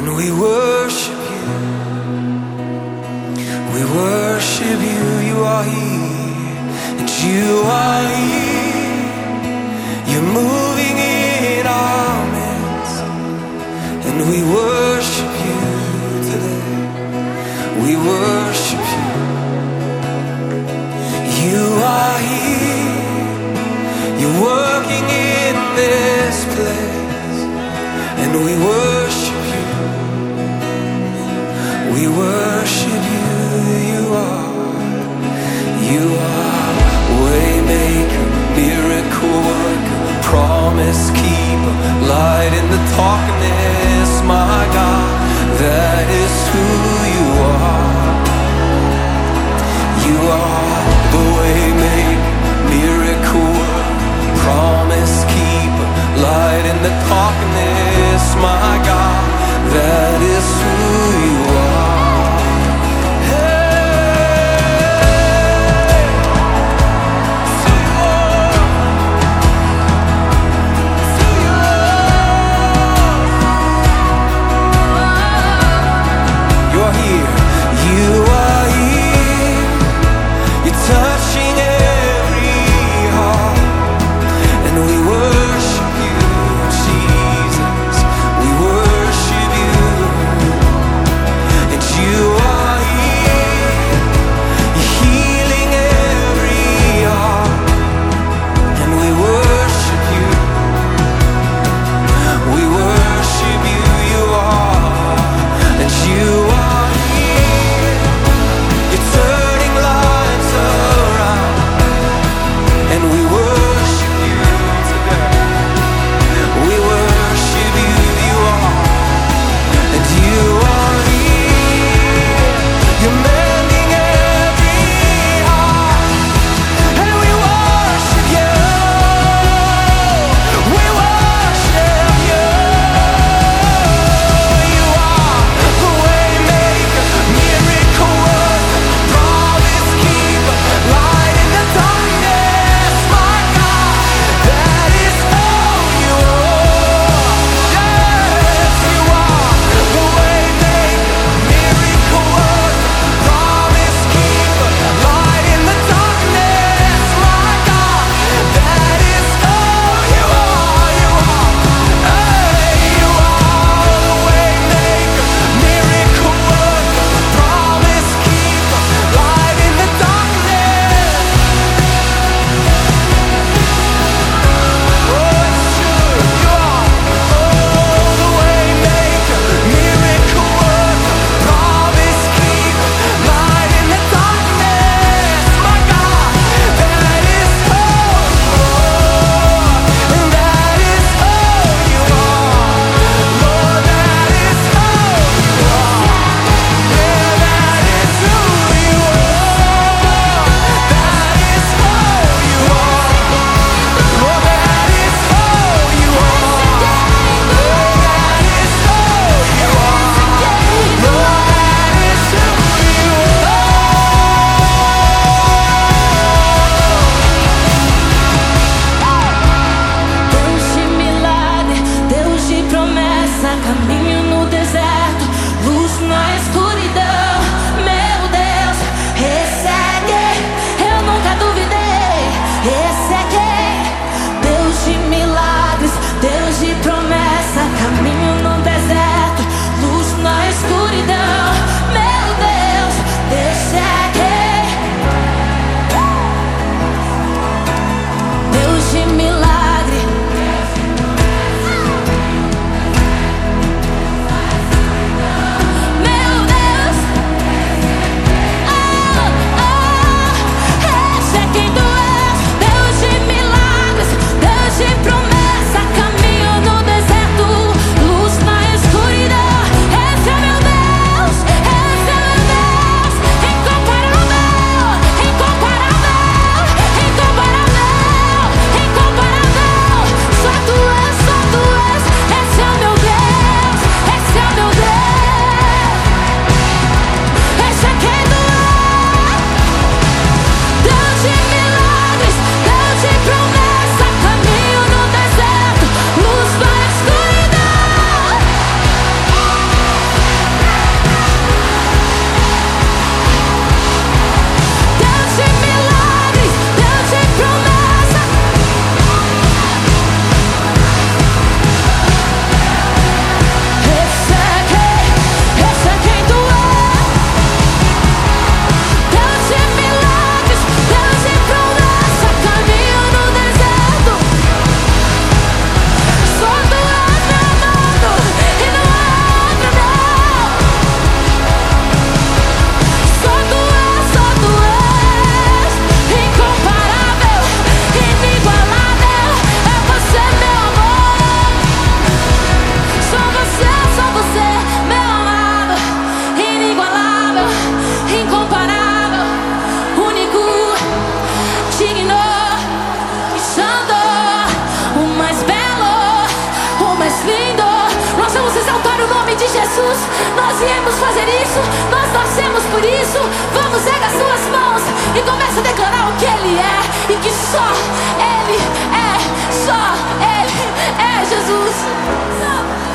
and we worship you. We worship you. You are here, and you are here. Promise keeper, light in the darkness, my God. That is who you are. You are the waymaker, miracle worker, promise keeper, light in the darkness, my Jesus, nós viemos fazer isso, nós nascemos por isso. Vamos, erga as suas mãos e começa a declarar o que Ele é e que só Ele é, só Ele é Jesus.